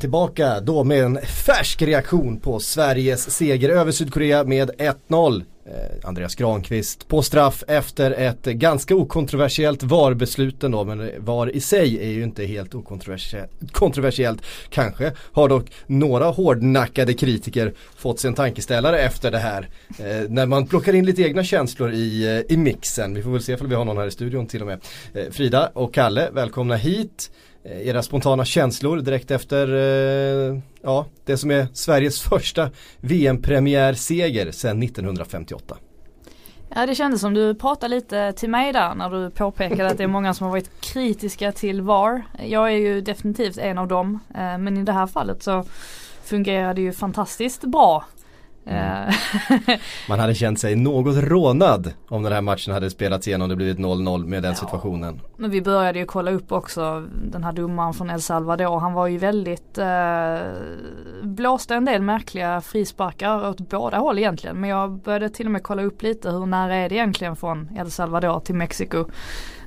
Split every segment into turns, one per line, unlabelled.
Tillbaka då med en färsk reaktion på Sveriges seger över Sydkorea med 1-0. Eh, Andreas Granqvist på straff efter ett ganska okontroversiellt VAR-beslut ändå men VAR i sig är ju inte helt okontroversiellt. Kanske har dock några hårdnackade kritiker fått sig en tankeställare efter det här. Eh, när man plockar in lite egna känslor i, eh, i mixen. Vi får väl se om vi har någon här i studion till och med. Eh, Frida och Kalle, välkomna hit. Eh, era spontana känslor direkt efter eh, ja, det som är Sveriges första VM-premiärseger sedan 1958.
Ja det kändes som du pratade lite till mig där när du påpekade att det är många som har varit kritiska till VAR. Jag är ju definitivt en av dem eh, men i det här fallet så fungerar det ju fantastiskt bra
Mm. Eh. Man hade känt sig något rånad om den här matchen hade spelats igenom och det blivit 0-0 med den ja. situationen.
Men vi började ju kolla upp också den här domaren från El Salvador. Han var ju väldigt eh, blåste en del märkliga frisparkar åt båda håll egentligen. Men jag började till och med kolla upp lite hur nära är det egentligen från El Salvador till Mexiko.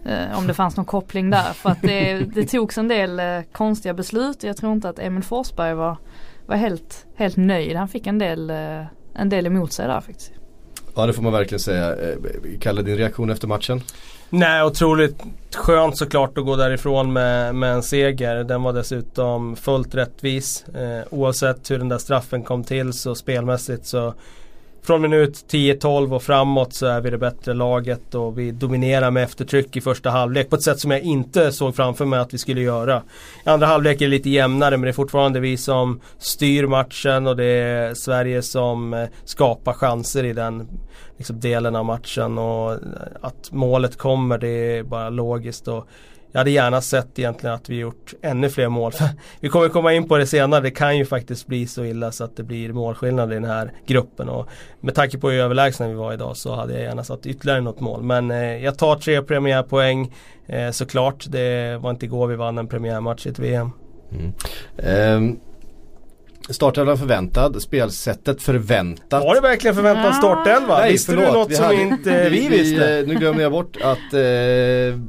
Eh, om det fanns någon koppling där. För att det, det togs en del eh, konstiga beslut. Jag tror inte att Emil Forsberg var var helt, helt nöjd. Han fick en del, eh, en del emot sig där faktiskt.
Ja det får man verkligen säga. Eh, Kalle din reaktion efter matchen?
Nej, otroligt skönt såklart att gå därifrån med, med en seger. Den var dessutom fullt rättvis. Eh, oavsett hur den där straffen kom till så spelmässigt så från minut 10-12 och framåt så är vi det bättre laget och vi dominerar med eftertryck i första halvlek på ett sätt som jag inte såg framför mig att vi skulle göra. I andra halvlek är det lite jämnare men det är fortfarande vi som styr matchen och det är Sverige som eh, skapar chanser i den liksom, delen av matchen och eh, att målet kommer det är bara logiskt. Och jag hade gärna sett egentligen att vi gjort ännu fler mål. vi kommer komma in på det senare. Det kan ju faktiskt bli så illa så att det blir målskillnad i den här gruppen. Och med tanke på hur överlägsna vi var idag så hade jag gärna satt ytterligare något mål. Men eh, jag tar tre premiärpoäng eh, såklart. Det var inte igår vi vann en premiärmatch i ett VM. Mm.
Um. Startelvan förväntad, spelsättet förväntat.
Var det verkligen förväntad startelva?
Nej,
visste
förlåt,
du något
vi
som
hade,
inte vi, vi visste?
nu glömmer jag bort att eh,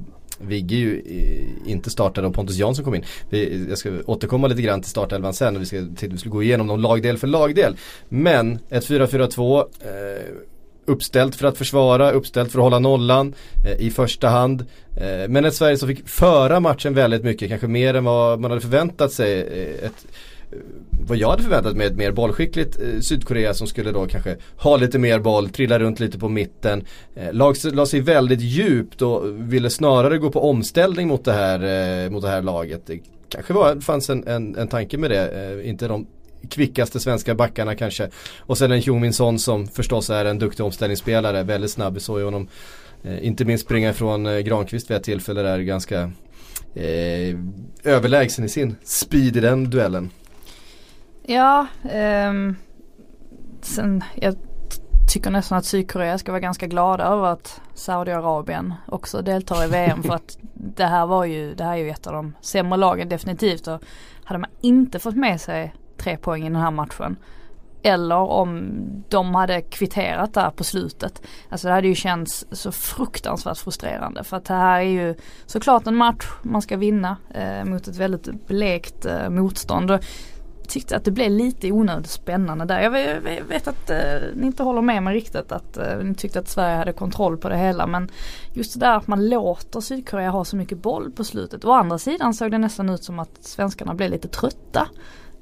Vigge ju eh, inte startade och Pontus Jansson kom in. Vi, jag ska återkomma lite grann till startelvan sen och vi ska, till, vi ska gå igenom dem lagdel för lagdel. Men ett 4-4-2 eh, uppställt för att försvara, uppställt för att hålla nollan eh, i första hand. Eh, men ett Sverige som fick föra matchen väldigt mycket, kanske mer än vad man hade förväntat sig. Eh, ett, vad jag hade förväntat mig ett mer bollskickligt eh, Sydkorea som skulle då kanske ha lite mer boll, trilla runt lite på mitten. Eh, lag la sig väldigt djupt och ville snarare gå på omställning mot det här, eh, mot det här laget. Det kanske var, fanns en, en, en tanke med det, eh, inte de kvickaste svenska backarna kanske. Och sen en Heung-Min Son som förstås är en duktig omställningsspelare, väldigt snabb. Vi såg ju honom eh, inte minst springa ifrån eh, Granqvist vid ett tillfälle där ganska eh, överlägsen i sin speed i den duellen.
Ja, um, sen jag tycker nästan att Sydkorea ska vara ganska glada över att Saudiarabien också deltar i VM för att det här var ju, det här är ju ett av de sämre lagen definitivt och hade man inte fått med sig tre poäng i den här matchen eller om de hade kvitterat där på slutet. Alltså det hade ju känts så fruktansvärt frustrerande för att det här är ju såklart en match man ska vinna eh, mot ett väldigt blekt eh, motstånd. Tyckte att det blev lite onödigt spännande där. Jag vet, att eh, ni inte håller med mig riktigt att eh, ni tyckte att Sverige hade kontroll på det hela men just det där att man låter Sydkorea ha så mycket boll på slutet. Å andra sidan såg det nästan ut som att svenskarna blev lite trötta.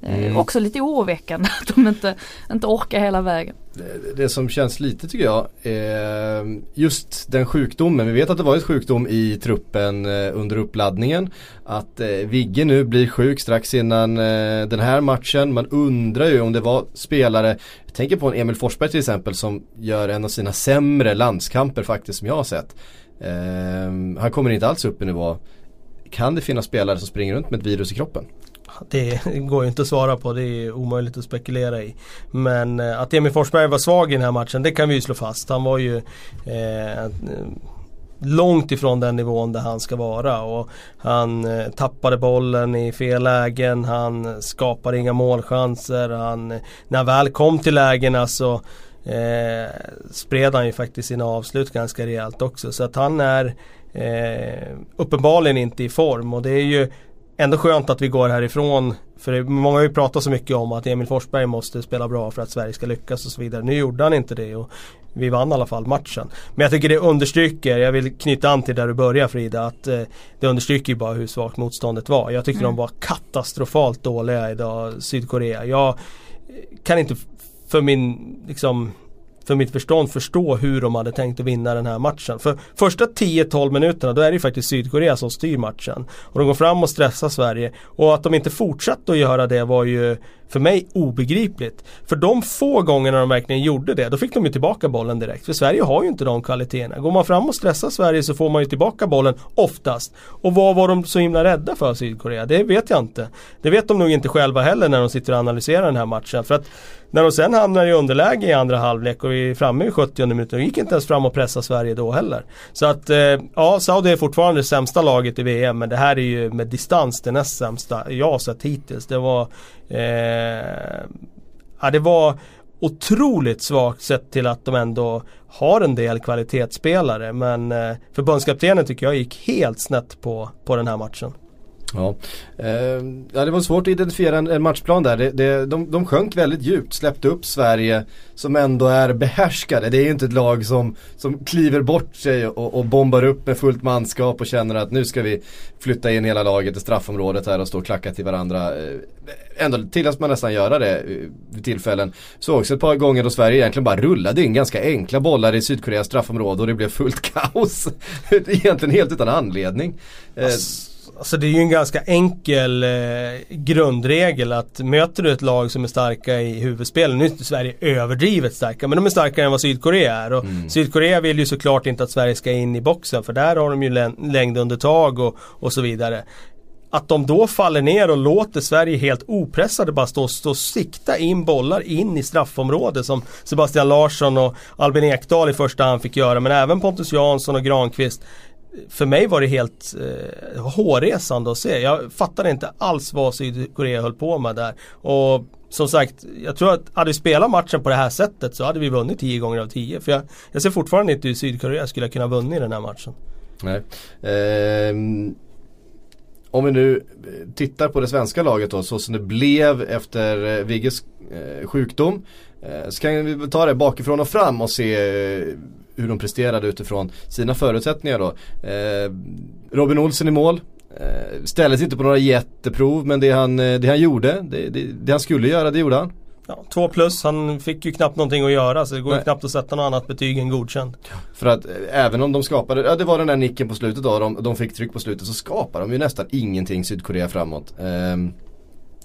Eh, mm. Också lite oroväckande att de inte, inte orkar hela vägen.
Det, det som känns lite tycker jag är just den sjukdomen. Vi vet att det var ett sjukdom i truppen eh, under uppladdningen. Att eh, Vigge nu blir sjuk strax innan den här matchen. Man undrar ju om det var spelare jag tänker på en Emil Forsberg till exempel som gör en av sina sämre landskamper faktiskt som jag har sett. han kommer inte alls upp i nivå. Kan det finnas spelare som springer runt med ett virus i kroppen?
Det går ju inte att svara på, det är omöjligt att spekulera i. Men eh, att Emil Forsberg var svag i den här matchen, det kan vi ju slå fast. Han var ju eh, långt ifrån den nivån där han ska vara. Och han eh, tappade bollen i fel lägen, han skapade inga målchanser. Han, när han väl kom till lägena så eh, spred han ju faktiskt sina avslut ganska rejält också. Så att han är eh, uppenbarligen inte i form och det är ju ändå skönt att vi går härifrån. För många har ju pratat så mycket om att Emil Forsberg måste spela bra för att Sverige ska lyckas och så vidare. Nu gjorde han inte det och vi vann i alla fall matchen. Men jag tycker det understryker, jag vill knyta an till där du börjar Frida, att eh, det understryker ju bara hur svagt motståndet var. Jag tyckte mm. de var katastrofalt dåliga idag, Sydkorea. Jag kan inte för min liksom för mitt förstånd förstå hur de hade tänkt att vinna den här matchen. För första 10-12 minuterna då är det ju faktiskt Sydkorea som styr matchen. Och de går fram och stressar Sverige. Och att de inte fortsatte att göra det var ju för mig obegripligt. För de få gångerna de verkligen gjorde det, då fick de ju tillbaka bollen direkt. För Sverige har ju inte de kvaliteterna. Går man fram och stressar Sverige så får man ju tillbaka bollen oftast. Och vad var de så himla rädda för Sydkorea? Det vet jag inte. Det vet de nog inte själva heller när de sitter och analyserar den här matchen. För att när de sen hamnar i underläge i andra halvlek och vi är framme i 70 minuter, de gick inte ens fram och pressa Sverige då heller. Så att, eh, ja, Saudi är fortfarande det sämsta laget i VM men det här är ju med distans det näst sämsta jag har sett hittills. Det var Eh, ja, det var otroligt svagt sett till att de ändå har en del kvalitetsspelare. Men eh, förbundskaptenen tycker jag gick helt snett på, på den här matchen.
Ja. Ehm, ja, det var svårt att identifiera en, matchplan där. Det, det, de, de sjönk väldigt djupt, släppte upp Sverige som ändå är behärskade. Det är ju inte ett lag som, som kliver bort sig och, och bombar upp med fullt manskap och känner att nu ska vi flytta in hela laget i straffområdet här och stå och klacka till varandra. Ehm, ändå tillåts man nästan göra det eh, vid tillfällen. Så också ett par gånger då Sverige egentligen bara rullade in ganska enkla bollar i Sydkoreas straffområde och det blev fullt kaos. egentligen helt utan anledning.
Ehm, Ass Alltså det är ju en ganska enkel eh, grundregel att möter du ett lag som är starka i huvudspelen, nu är inte Sverige överdrivet starka men de är starkare än vad Sydkorea är. Och mm. Sydkorea vill ju såklart inte att Sverige ska in i boxen för där har de ju längdundertag och, och så vidare. Att de då faller ner och låter Sverige helt opressade bara stå, stå och sikta in bollar in i straffområdet som Sebastian Larsson och Albin Ekdal i första hand fick göra men även Pontus Jansson och Granqvist för mig var det helt eh, hårresande att se. Jag fattade inte alls vad Sydkorea höll på med där. Och som sagt, jag tror att hade vi spelat matchen på det här sättet så hade vi vunnit 10 gånger av 10. För jag, jag ser fortfarande inte hur Sydkorea skulle kunna vunnit den här matchen.
Nej. Eh, om vi nu tittar på det svenska laget då, så som det blev efter eh, Vigges eh, sjukdom. Eh, så kan vi ta det bakifrån och fram och se hur de presterade utifrån sina förutsättningar då. Eh, Robin Olsen i mål. Eh, ställdes inte på några jätteprov men det han, eh, det han gjorde, det, det, det han skulle göra, det gjorde han.
Ja, två plus, han fick ju knappt någonting att göra så det går Nej. ju knappt att sätta något annat betyg än godkänd.
För att eh, även om de skapade, ja det var den där nicken på slutet då, de, de fick tryck på slutet så skapar de ju nästan ingenting Sydkorea framåt. Eh,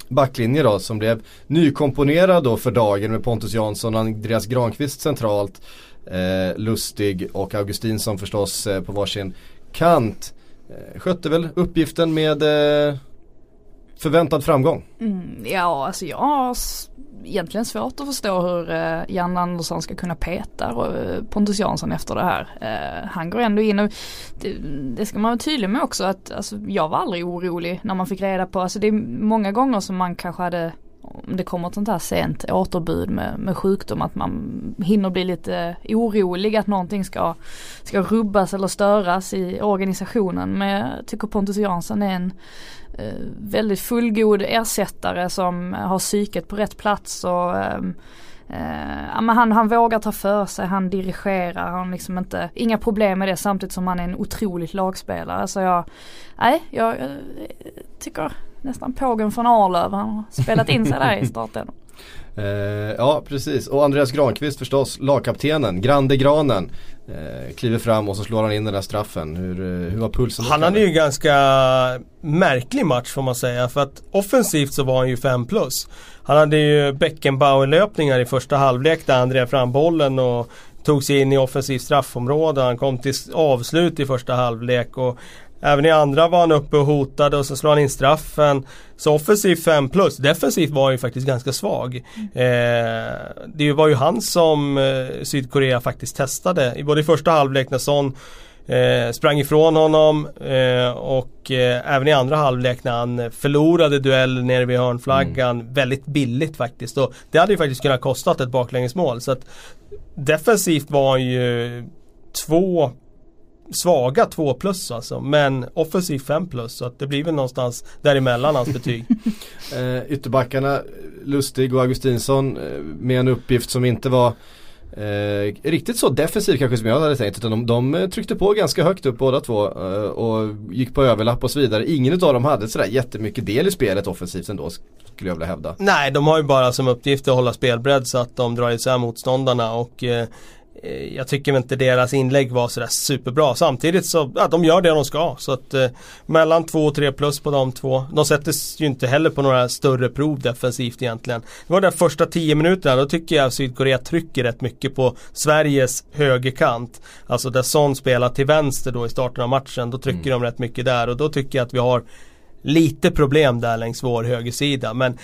backlinje då som blev nykomponerad då för dagen med Pontus Jansson och Andreas Granqvist centralt. Eh, Lustig och Augustinsson förstås eh, på varsin kant. Eh, skötte väl uppgiften med eh, förväntad framgång.
Mm, ja, alltså jag har egentligen svårt att förstå hur eh, Jan Andersson ska kunna peta eh, Pontus Jansson efter det här. Eh, han går ändå in och det, det, ska man vara tydlig med också att alltså, jag var aldrig orolig när man fick reda på, alltså det är många gånger som man kanske hade om det kommer ett sånt här sent återbud med, med sjukdom att man hinner bli lite orolig att någonting ska, ska rubbas eller störas i organisationen. Men jag tycker Pontus Jansson är en eh, väldigt fullgod ersättare som har psyket på rätt plats och ehm, eh, eh, men han, han vågar ta för sig, han dirigerar, han liksom inte, inga problem med det samtidigt som han är en otroligt lagspelare. Så jag, nej, jag, jag tycker nästan pågen från Arlöv. Han har spelat in sig där i starten.
Eh, ja precis och Andreas Granqvist förstås, lagkaptenen, Grande Granen. Eh, kliver fram och så slår han in den där straffen. Hur, eh, hur var pulsen?
Han hade ju en ganska märklig match får man säga. För att offensivt så var han ju 5 plus. Han hade ju Beckenbauer-löpningar i första halvlek där han drev fram bollen och tog sig in i offensivt straffområde. Han kom till avslut i första halvlek. Och Även i andra var han uppe och hotade och så slår han in straffen. Så offensivt 5 plus. Defensivt var han ju faktiskt ganska svag. Eh, det var ju han som eh, Sydkorea faktiskt testade. Både i första halvlek när Son eh, sprang ifrån honom eh, och eh, även i andra halvlek när han förlorade duell nere vid hörnflaggan. Mm. Väldigt billigt faktiskt. Och det hade ju faktiskt kunnat kostat ett baklängesmål. Så att defensivt var han ju två svaga 2 plus alltså. Men offensiv 5 plus. Så att det blir väl någonstans däremellan hans betyg.
eh, ytterbackarna Lustig och Augustinsson eh, med en uppgift som inte var Eh, riktigt så defensiv kanske som jag hade tänkt utan de, de eh, tryckte på ganska högt upp båda två eh, och gick på överlapp och så vidare. Ingen av dem hade sådär jättemycket del i spelet offensivt ändå skulle jag vilja hävda.
Nej, de har ju bara som uppgift att hålla spelbredd så att de drar isär motståndarna och eh, Eh, jag tycker inte deras inlägg var sådär superbra. Samtidigt så, ja, de gör det de ska. Så att eh, mellan 2 och 3 plus på de två. De sätter ju inte heller på några större prov defensivt egentligen. Det var de första 10 minuterna, då tycker jag Sydkorea trycker rätt mycket på Sveriges högerkant. Alltså där Son spelar till vänster då i starten av matchen. Då trycker mm. de rätt mycket där och då tycker jag att vi har lite problem där längs vår högersida. Men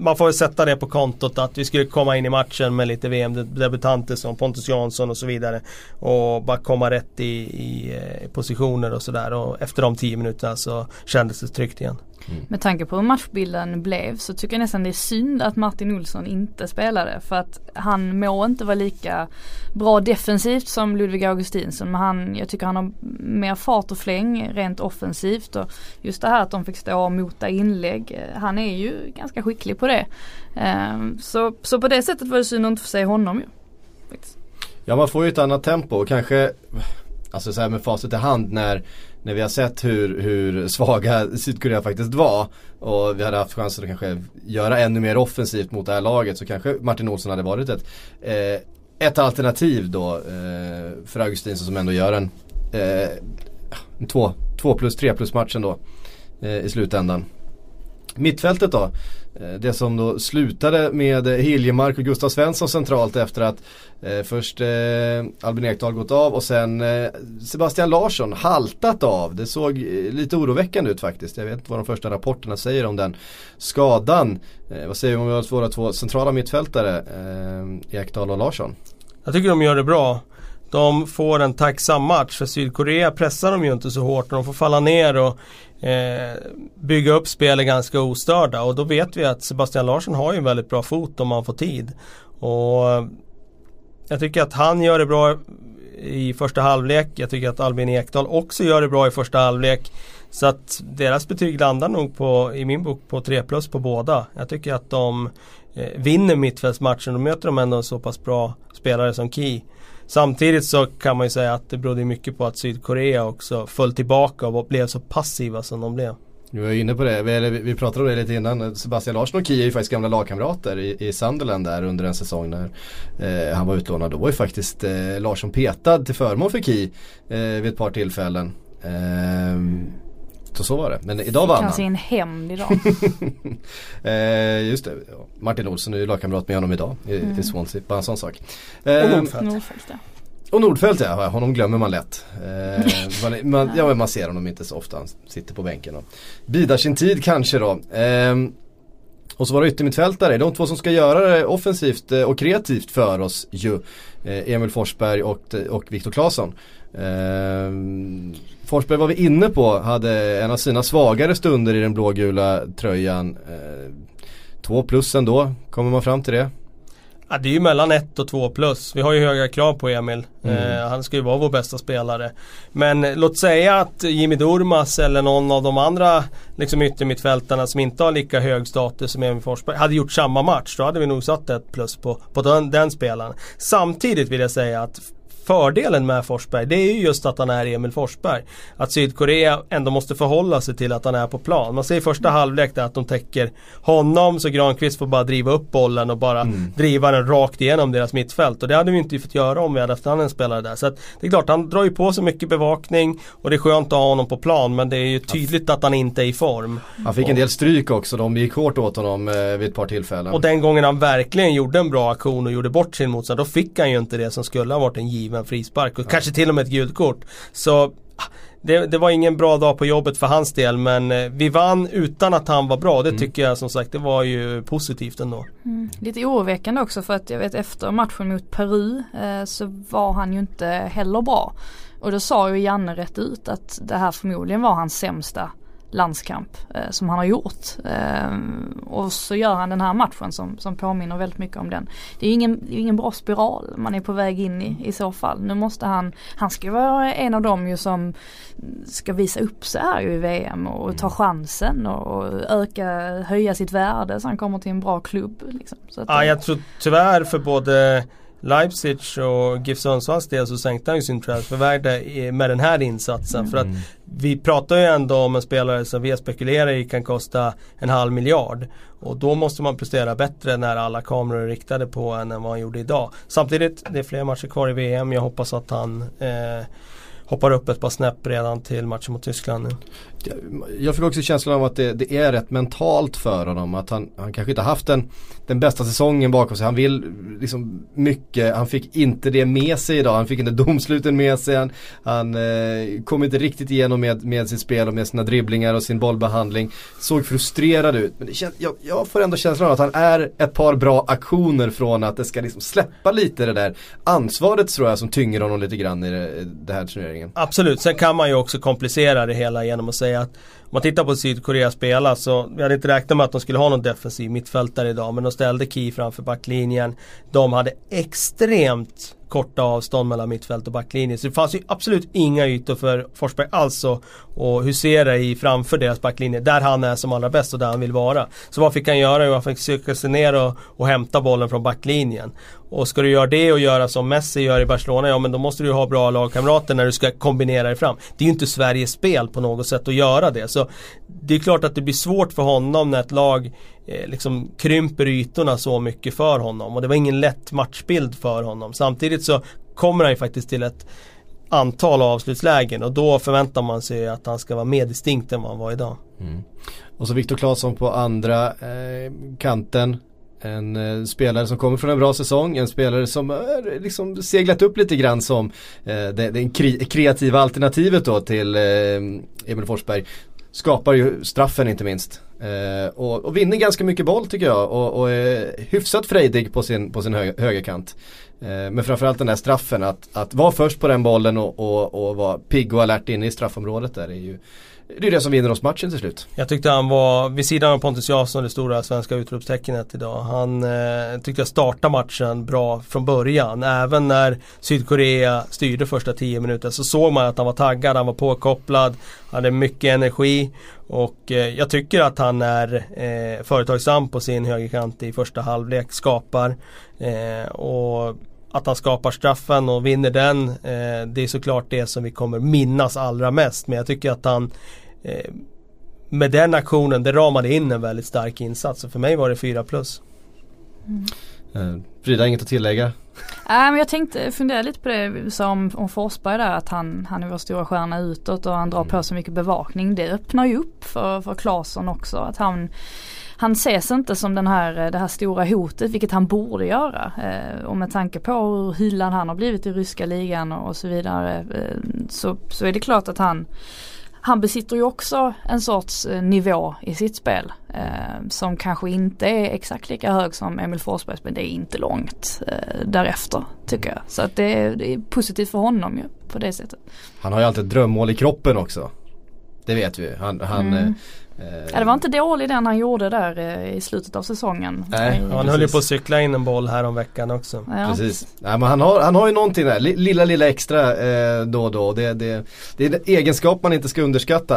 man får väl sätta det på kontot att vi skulle komma in i matchen med lite VM-debutanter som Pontus Jansson och så vidare. Och bara komma rätt i, i, i positioner och sådär. Och efter de tio minuterna så kändes det tryggt igen.
Mm. Med tanke på hur matchbilden blev så tycker jag nästan det är synd att Martin Olsson inte spelade. För att han må inte vara lika bra defensivt som Ludvig Augustinsson. Men han, jag tycker han har mer fart och fläng rent offensivt. Och just det här att de fick stå och mota inlägg. Eh, han är ju ganska skicklig på det. Ehm, så, så på det sättet var det synd att inte få se honom ju.
Ja man får ju ett annat tempo och kanske Alltså så här med facit i hand när när vi har sett hur, hur svaga Sydkorea faktiskt var och vi hade haft chansen att kanske göra ännu mer offensivt mot det här laget så kanske Martin Olsson hade varit ett, eh, ett alternativ då eh, för Augustinsson som ändå gör en, eh, en två, två plus tre plus matchen då eh, i slutändan. Mittfältet då. Eh, det som då slutade med eh, Hiljemark och Gustav Svensson centralt efter att eh, först eh, Albin Ekdal gått av och sen eh, Sebastian Larsson haltat av. Det såg eh, lite oroväckande ut faktiskt. Jag vet inte vad de första rapporterna säger om den skadan. Eh, vad säger vi om våra två centrala mittfältare eh, Ekdal och Larsson?
Jag tycker de gör det bra. De får en tacksam match för Sydkorea pressar de ju inte så hårt och de får falla ner och eh, bygga upp spelet ganska ostörda och då vet vi att Sebastian Larsson har ju en väldigt bra fot om han får tid. Och jag tycker att han gör det bra i första halvlek. Jag tycker att Albin Ekdal också gör det bra i första halvlek. Så att deras betyg landar nog på, i min bok på 3 plus på båda. Jag tycker att de eh, vinner mittfältsmatchen. Då möter de ändå en så pass bra spelare som Key. Samtidigt så kan man ju säga att det berodde mycket på att Sydkorea också föll tillbaka och blev så passiva som de blev.
Du var inne på det, vi, vi pratade om det lite innan. Sebastian Larsson och Kia är ju faktiskt gamla lagkamrater i, i Sunderland där under en säsong när eh, han var utlånad. Då var ju faktiskt eh, Larsson petad till förmån för Ki eh, vid ett par tillfällen. Eh, så så var det. Men idag vann han.
En hämnd idag.
eh, just det. Martin Olsson är ju lagkamrat med honom idag i, mm. i Swansea. Bara en sån sak.
Eh, och Nordfeldt.
Nordfeldt ja.
Och Nordfeldt ja, honom glömmer man lätt. Eh, man, man, ja, man ser honom inte så ofta, han sitter på bänken och bidar sin tid kanske då. Eh, och så var det yttermittfältare, de två som ska göra det offensivt eh, och kreativt för oss ju. Eh, Emil Forsberg och, och Viktor Claesson. Eh, Forsberg var vi inne på, hade en av sina svagare stunder i den blågula tröjan. Eh, två plus ändå, kommer man fram till det?
Ja, det är ju mellan 1 och 2 plus. Vi har ju höga krav på Emil. Mm. Eh, han ska ju vara vår bästa spelare. Men låt säga att Jimmy Durmas eller någon av de andra liksom yttermittfältarna som inte har lika hög status som Emil Forsberg hade gjort samma match. Då hade vi nog satt ett plus på, på den, den spelaren. Samtidigt vill jag säga att fördelen med Forsberg det är ju just att han är Emil Forsberg. Att Sydkorea ändå måste förhålla sig till att han är på plan. Man ser i första halvlek att de täcker honom så Granqvist får bara driva upp bollen och bara mm. driva den rakt igenom deras mittfält. Och det hade vi inte fått göra om vi hade haft en annan spelare där. Så att det är klart, han drar ju på sig mycket bevakning och det är skönt att ha honom på plan men det är ju tydligt att han inte är i form.
Han fick en del stryk också, de gick hårt åt honom eh, vid ett par tillfällen.
Och den gången han verkligen gjorde en bra aktion och gjorde bort sin motståndare, då fick han ju inte det som skulle ha varit en given en frispark och ja. kanske till och med ett gult kort. Så ah, det, det, var ingen bra dag på jobbet för hans del men eh, vi vann utan att han var bra. Det mm. tycker jag som sagt det var ju positivt ändå.
Mm. Lite oroväckande också för att jag vet efter matchen mot Peru eh, så var han ju inte heller bra. Och då sa ju Janne rätt ut att det här förmodligen var hans sämsta landskamp eh, som han har gjort. Eh, och så gör han den här matchen som, som påminner väldigt mycket om den. Det är ingen, ingen bra spiral man är på väg in i i så fall. Nu måste han, han ska vara en av dem ju som ska visa upp sig här i VM och ta chansen och, och öka, höja sitt värde så han kommer till en bra klubb. Liksom. Så att,
Ja, jag tror tyvärr för både Leipzig och GIF Sundsvalls del så sänkte han ju sin transfervärde med den här insatsen. För att vi pratar ju ändå om en spelare som vi spekulerar i kan kosta en halv miljard. Och då måste man prestera bättre när alla kameror är riktade på en än vad han gjorde idag. Samtidigt, det är fler matcher kvar i VM. Jag hoppas att han eh, hoppar upp ett par snäpp redan till matchen mot Tyskland nu.
Jag, fick också känslan av att det, det är rätt mentalt för honom. Att han, han kanske inte haft den, den bästa säsongen bakom sig. Han vill liksom mycket. Han fick inte det med sig idag. Han fick inte domsluten med sig. Han, han eh, kom inte riktigt igenom med, med sitt spel och med sina dribblingar och sin bollbehandling. Såg frustrerad ut. Men det kän, jag, jag får ändå känslan av att han är ett par bra aktioner från att det ska liksom släppa lite det där ansvaret tror jag som tynger honom lite grann i det, det här turneringen.
Absolut, sen kan man ju också komplicera det hela genom att säga att om man tittar på Sydkorea spela så vi hade inte räknat med att de skulle ha någon defensiv mittfältare idag men de ställde Key framför backlinjen. De hade extremt korta avstånd mellan mittfält och backlinje. Så det fanns ju absolut inga ytor för Forsberg alls att och husera i framför deras backlinje. Där han är som allra bäst och där han vill vara. Så vad fick han göra? Jo, han fick söka sig ner och, och hämta bollen från backlinjen. Och ska du göra det och göra som Messi gör i Barcelona, ja men då måste du ha bra lagkamrater när du ska kombinera dig fram. Det är ju inte Sveriges spel på något sätt att göra det. Så det är klart att det blir svårt för honom när ett lag eh, liksom krymper ytorna så mycket för honom. Och det var ingen lätt matchbild för honom. Samtidigt så kommer han ju faktiskt till ett antal avslutslägen och då förväntar man sig att han ska vara mer distinkt än vad han var idag. Mm.
Och så Viktor Claesson på andra eh, kanten. En eh, spelare som kommer från en bra säsong, en spelare som har liksom seglat upp lite grann som eh, det, det kreativa alternativet då till eh, Emil Forsberg. Skapar ju straffen inte minst. Eh, och, och vinner ganska mycket boll tycker jag och, och är hyfsat frejdig på sin, på sin hö högerkant. Eh, men framförallt den där straffen, att, att vara först på den bollen och, och, och vara pigg och alert inne i straffområdet där är ju det är det som vinner oss matchen till slut.
Jag tyckte han var, vid sidan av Pontus Jansson, det stora svenska utropstecknet idag. Han eh, tyckte jag startade matchen bra från början. Även när Sydkorea styrde första tio minuter så såg man att han var taggad, han var påkopplad, hade mycket energi. Och eh, jag tycker att han är eh, företagsam på sin högerkant i första halvlek, skapar. Eh, och att han skapar straffen och vinner den, eh, det är såklart det som vi kommer minnas allra mest. Men jag tycker att han eh, med den aktionen, det ramade in en väldigt stark insats. Så för mig var det 4 plus.
Eh, Frida, inget att tillägga?
Nej men jag tänkte fundera lite på det sa om, om Forsberg där att han, han är vår stora stjärna utåt och han drar på sig mycket bevakning. Det öppnar ju upp för, för Claesson också att han han ses inte som den här, det här stora hotet vilket han borde göra. Eh, och med tanke på hur hyllad han har blivit i ryska ligan och, och så vidare eh, så, så är det klart att han han besitter ju också en sorts eh, nivå i sitt spel. Eh, som kanske inte är exakt lika hög som Emil Forsbergs men det är inte långt eh, därefter tycker jag. Så att det, är, det är positivt för honom ju på det sättet.
Han har ju alltid ett drömmål i kroppen också. Det vet vi Han, han
Mm. Ja, det var inte dålig den han gjorde där eh, i slutet av säsongen.
Nej,
Han
precis.
höll ju på att cykla in en boll här om veckan också.
ja.
Precis. Nej, men han, har, han har ju någonting där, Li- lilla lilla extra eh, då och då. Det, det, det är en egenskap man inte ska underskatta.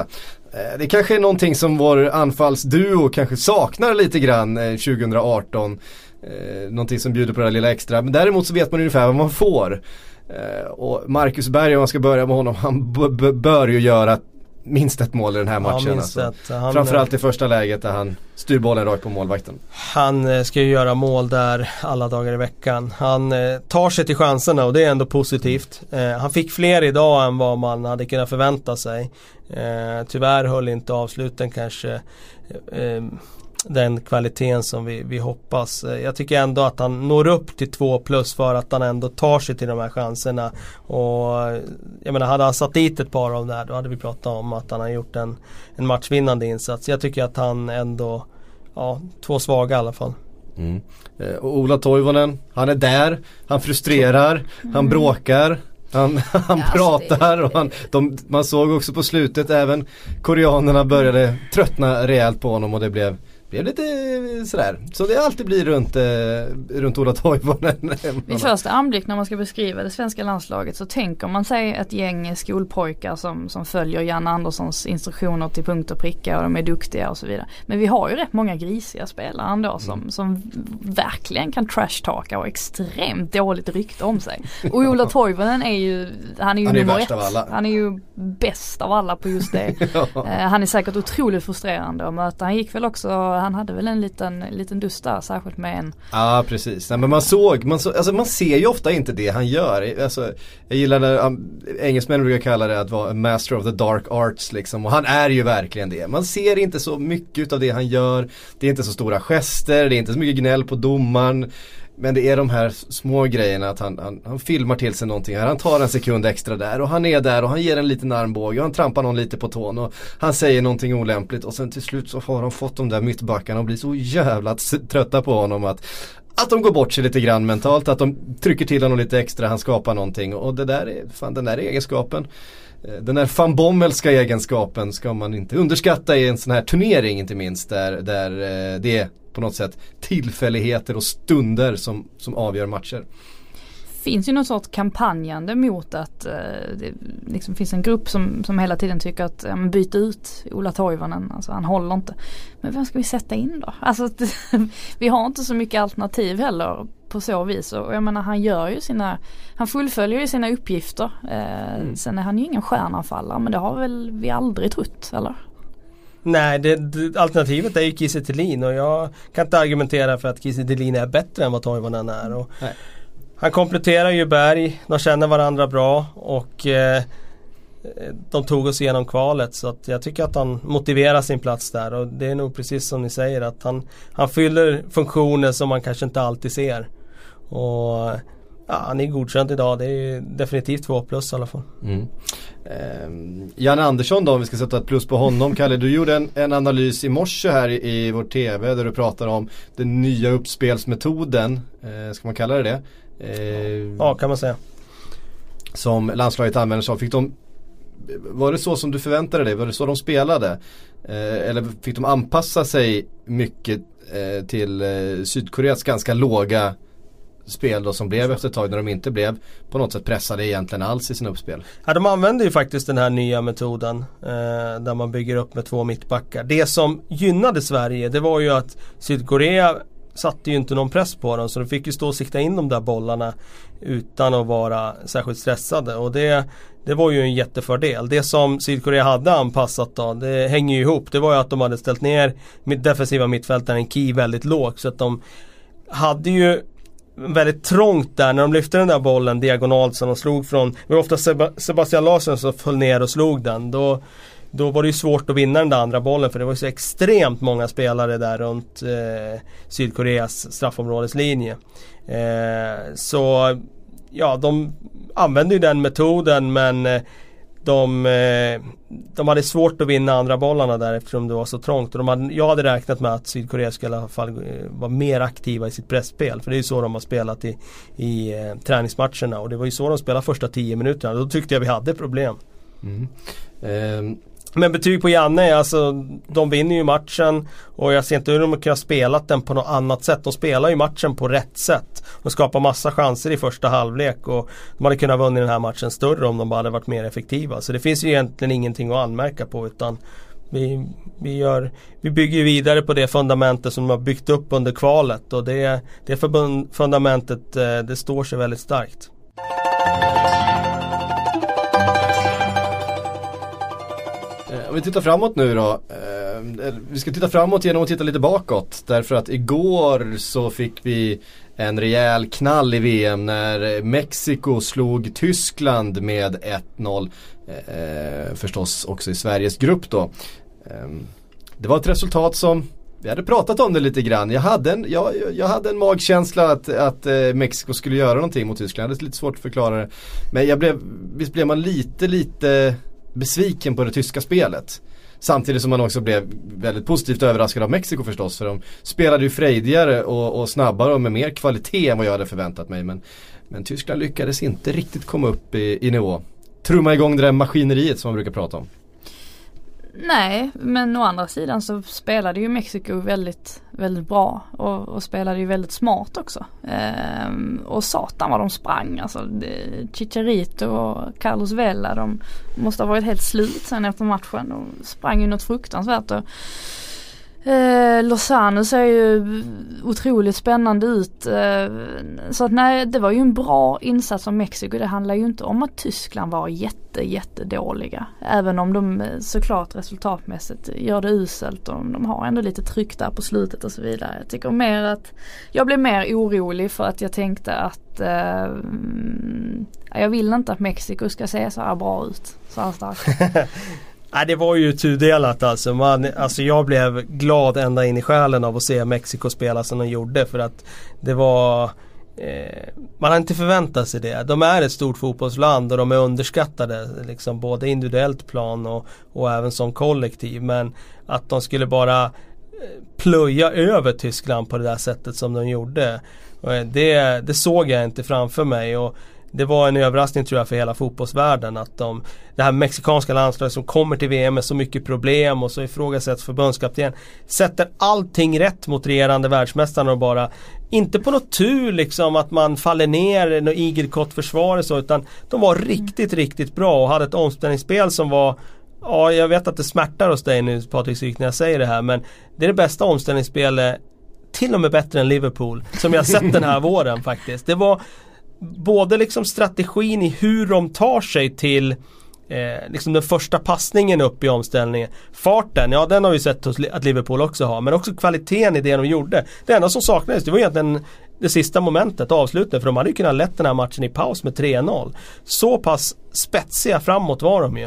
Eh, det kanske är någonting som vår anfallsduo kanske saknar lite grann eh, 2018. Eh, någonting som bjuder på det där lilla extra. Men däremot så vet man ungefär vad man får. Eh, och Marcus Berg om man ska börja med honom, han bör ju göra minst ett mål i den här matchen.
Ja, minst
alltså.
Han,
Framförallt i första läget där han styr bollen rakt på målvakten.
Han eh, ska ju göra mål där alla dagar i veckan. Han eh, tar sig till chanserna och det är ändå positivt. Eh, han fick fler idag än vad man hade kunnat förvänta sig. Tyvärr höll inte avsluten kanske den kvaliteten som vi, vi hoppas. Eh, Jag tycker ändå att han når upp till 2 plus för att han ändå tar sig till de här chanserna. Och eh, jag menar hade han satt dit ett par av där då hade vi pratat om att han har gjort en, en matchvinnande insats. Jag tycker att han ändå Ja, två svaga i alla fall.
Eh, och Ola Toivonen, han är där, han frustrerar, han bråkar. Han, han
Ja,
pratar
det-
och han, de, man såg också på slutet även koreanerna började tröttna rejält på honom och det blev blev lite eh, sådär, så det alltid blir runt, eh, runt Ola Toivonen.
Vid första anblick när man ska beskriva det svenska landslaget så tänker man sig ett gäng skolpojkar som, som följer Jan Anderssons instruktioner till punkt och pricka och de är duktiga och så vidare. Men vi har ju rätt många grisiga spelare ändå som, som verkligen kan trashtalka och extremt dåligt rykte om sig. Och Ola Toivonen är ju, han är ju
Han är
nummer ett.
av alla.
Han är ju bäst av alla på just det.
Ja.
Eh, han är säkert otroligt frustrerande att möta. Han gick väl också, han hade väl en liten, liten dust där särskilt med en
Ja precis, Nej, men man såg, man, så, alltså, man ser ju ofta inte det han gör. Alltså, jag gillar när um, engelsmän brukar kalla det att vara a master of the dark arts liksom. Och han är ju verkligen det. Man ser inte så mycket av det han gör. Det är inte så stora gester, det är inte så mycket gnäll på domaren. Men det är de här små grejerna att han, han, han filmar till sig någonting här. Han tar en sekund extra där och han är där och han ger en liten armbåge och han trampar någon lite på tån och han säger någonting olämpligt och sen till slut så har de fått de där mittbackarna och blir så jävla trötta på honom att att de går bort sig lite grann mentalt, att de trycker till honom lite extra, han skapar någonting och det där är, fan den där egenskapen eh, den där van Bommelska egenskapen ska man inte underskatta i en sån här turnering inte minst där, där eh, det är på något sätt tillfälligheter och stunder som, som avgör matcher
finns ju någon sorts kampanjande mot att eh, det liksom finns en grupp som, som hela tiden tycker att ja, byt ut Ola Toivonen, alltså han håller inte. Men vem ska vi sätta in då? Alltså vi har inte så mycket alternativ heller på så vis och jag menar han gör ju sina, han fullföljer ju sina uppgifter. Eh,
Mm.
Sen är han ju ingen stjärnanfallare men det har väl vi aldrig trott eller?
Nej, det, det, alternativet är ju Kiese och jag kan inte argumentera för att Kiese är bättre än vad Toivonen är. Och
Nej.
Han kompletterar ju Berg, de känner varandra bra och eh, de tog oss igenom kvalet så att jag tycker att han motiverar sin plats där och det är nog precis som ni säger att han, han fyller funktioner som man kanske inte alltid ser. Och ja, han är godkänd idag, det är definitivt 2 plus i alla fall.
Mm. Eh, Jan Andersson då om vi ska sätta ett plus på honom. Kalle du gjorde en, en analys i morse här i, i vår TV där du pratar om den nya uppspelsmetoden. Eh, ska man kalla det det? Eh,
Ja, kan man säga.
Som landslaget använder sig av. Fick de, var det så som du förväntade dig? Var det så de spelade? Eh, eller fick de anpassa sig mycket eh, till eh, Sydkoreas ganska låga spel då som blev efter ett tag när de inte blev på något sätt pressade egentligen alls i sina uppspel.
Ja, de använder ju faktiskt den här nya metoden eh, där man bygger upp med två mittbackar. Det som gynnade Sverige det var ju att Sydkorea satte ju inte någon press på dem så de fick ju stå och sikta in de där bollarna utan att vara särskilt stressade och det, det var ju en jättefördel. Det som Sydkorea hade anpassat då, det hänger ju ihop. Det var ju att de hade ställt ner mitt defensiva mittfältaren Key väldigt lågt så att de hade ju väldigt trångt där när de lyfte den där bollen diagonalt som de slog från. Det var ofta Seb- Sebastian Larsson som föll ner och slog den. Då, då var det ju svårt att vinna den där andra bollen för det var ju så extremt många spelare där runt eh, Sydkoreas straffområdeslinje. Eh, så ja, de använde ju den metoden men eh, de, eh, de hade svårt att vinna andra bollarna där eftersom det var så trångt. Och de hade, jag hade räknat med att Sydkorea skulle i alla fall eh, vara mer aktiva i sitt pressspel. För det är ju så de har spelat i, i eh, träningsmatcherna och det var ju så de spelade första 10 minuterna. Då tyckte jag vi hade problem.
Mm. Ehm,
men betyg på Janne, alltså de vinner ju matchen och jag ser inte hur de kan ha spelat den på något annat sätt. De spelar ju matchen på rätt sätt. De skapar massa chanser i första halvlek och de hade kunnat vunnit den här matchen större om de bara hade varit mer effektiva. Så det finns ju egentligen ingenting att anmärka på utan vi, vi, gör, vi bygger ju vidare på det fundamentet som de har byggt upp under kvalet och det, det förbund, fundamentet eh, det står sig väldigt starkt.
Om vi tittar framåt nu då. Eh, vi ska titta framåt genom att titta lite bakåt. Därför att igår så fick vi en rejäl knall i VM när Mexiko slog Tyskland med 1-0. Eh, förstås också i Sveriges grupp då. Eh, det var ett resultat som vi hade pratat om det lite grann. Jag hade en, jag, jag hade en magkänsla att, att eh, Mexiko skulle göra någonting mot Tyskland. Det är lite svårt att förklara det. Men jag blev, visst blev man lite, lite besviken på det tyska spelet. Samtidigt som man också blev väldigt positivt överraskad av Mexiko förstås. För de spelade ju frejdigare och, och snabbare och med mer kvalitet än vad jag hade förväntat mig. Men, men Tyskland lyckades inte riktigt komma upp i, i nivå. Trumma igång det där maskineriet som man brukar prata om.
Nej, men å andra sidan så spelade ju Mexiko väldigt, väldigt bra och, och spelade ju väldigt smart också. Ehm, och satan vad de sprang alltså. Chicharito och Carlos Vela de måste ha varit helt slut sen efter matchen. De sprang ju något fruktansvärt. Och, Eh, Lozano ser ju otroligt spännande ut. Eh, så att nej, det var ju en bra insats av Mexiko. Det handlar ju inte om att Tyskland var jätte, jättedåliga. Även om de eh, såklart resultatmässigt gör det uselt och de har ändå lite tryck där på slutet och så vidare. Jag tycker mer att jag blev mer orolig för att jag tänkte att eh, jag vill inte att Mexiko ska se så här bra ut. Så här starkt.
Nej det var ju tudelat alltså. Man, alltså jag blev glad ända in i själen av att se Mexiko spela som de gjorde för att det var eh, Man har inte förväntat sig det. De är ett stort fotbollsland och de är underskattade liksom både individuellt plan och, och även som kollektiv. Men att de skulle bara eh, plöja över Tyskland på det där sättet som de gjorde. Eh, det, det såg jag inte framför mig. Och det var en överraskning tror jag för hela fotbollsvärlden att de Det här mexikanska landslaget som kommer till VM med så mycket problem och så ifrågasätts förbundskapten Sätter allting rätt mot regerande världsmästarna och bara Inte på något tur liksom att man faller ner något igelkott försvar och så utan De var riktigt riktigt bra och hade ett omställningsspel som var Ja jag vet att det smärtar hos dig nu Patrik Syk när jag säger det här men Det är det bästa omställningsspelet till och med bättre än Liverpool som jag sett den här våren faktiskt. Det var både liksom strategin i hur de tar sig till eh, liksom den första passningen upp i omställningen. Farten, ja den har vi sett att Liverpool också har. Men också kvaliteten i det de gjorde. Det enda som saknades det var egentligen det sista momentet, avslutet. För de hade ju kunnat lett den här matchen i paus med 3-0. Så pass spetsiga framåt var de ju.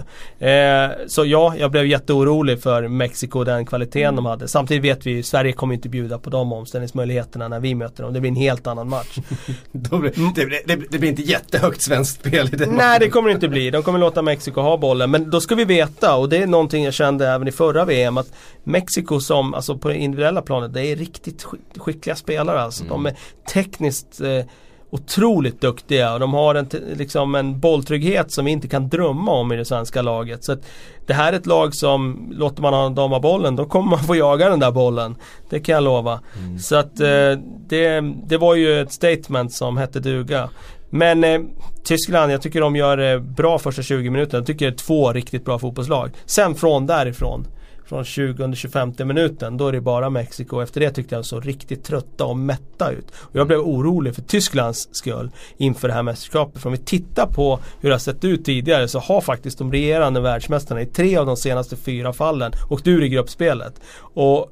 Eh, så ja, jag blev jätteorolig för Mexiko och den kvaliteten mm. de hade. Samtidigt vet vi att Sverige kommer inte bjuda på de omställningsmöjligheterna när vi möter dem. Det blir en helt annan match.
blir, det, det, det, blir inte jättehögt svenskt spel i den
Nej matchen. det kommer det inte bli. De kommer låta Mexiko ha bollen. Men då ska vi veta och det är någonting jag kände även i förra VM att Mexiko som, alltså på det individuella planet, det är riktigt skickliga spelare alltså. Mm. De är tekniskt eh, otroligt duktiga och de har en, liksom en bolltrygghet som vi inte kan drömma om i det svenska laget. Så Det här är ett lag som, låter man dem ha bollen, då kommer man få jaga den där bollen. Det kan jag lova. Mm. Så att eh, det, det var ju ett statement som hette duga. Men eh, Tyskland, jag tycker de gör eh, bra första 20 minuterna. Jag tycker det är två riktigt bra fotbollslag. Sen från därifrån från 20-25 minuten. Då är det bara Mexiko. Efter det tyckte jag de såg riktigt trötta och mätta ut. Och jag blev orolig för Tysklands skull inför det här mästerskapet. För om vi tittar på hur det har sett ut tidigare så har faktiskt de regerande världsmästarna i tre av de senaste fyra fallen åkt ur i gruppspelet. Och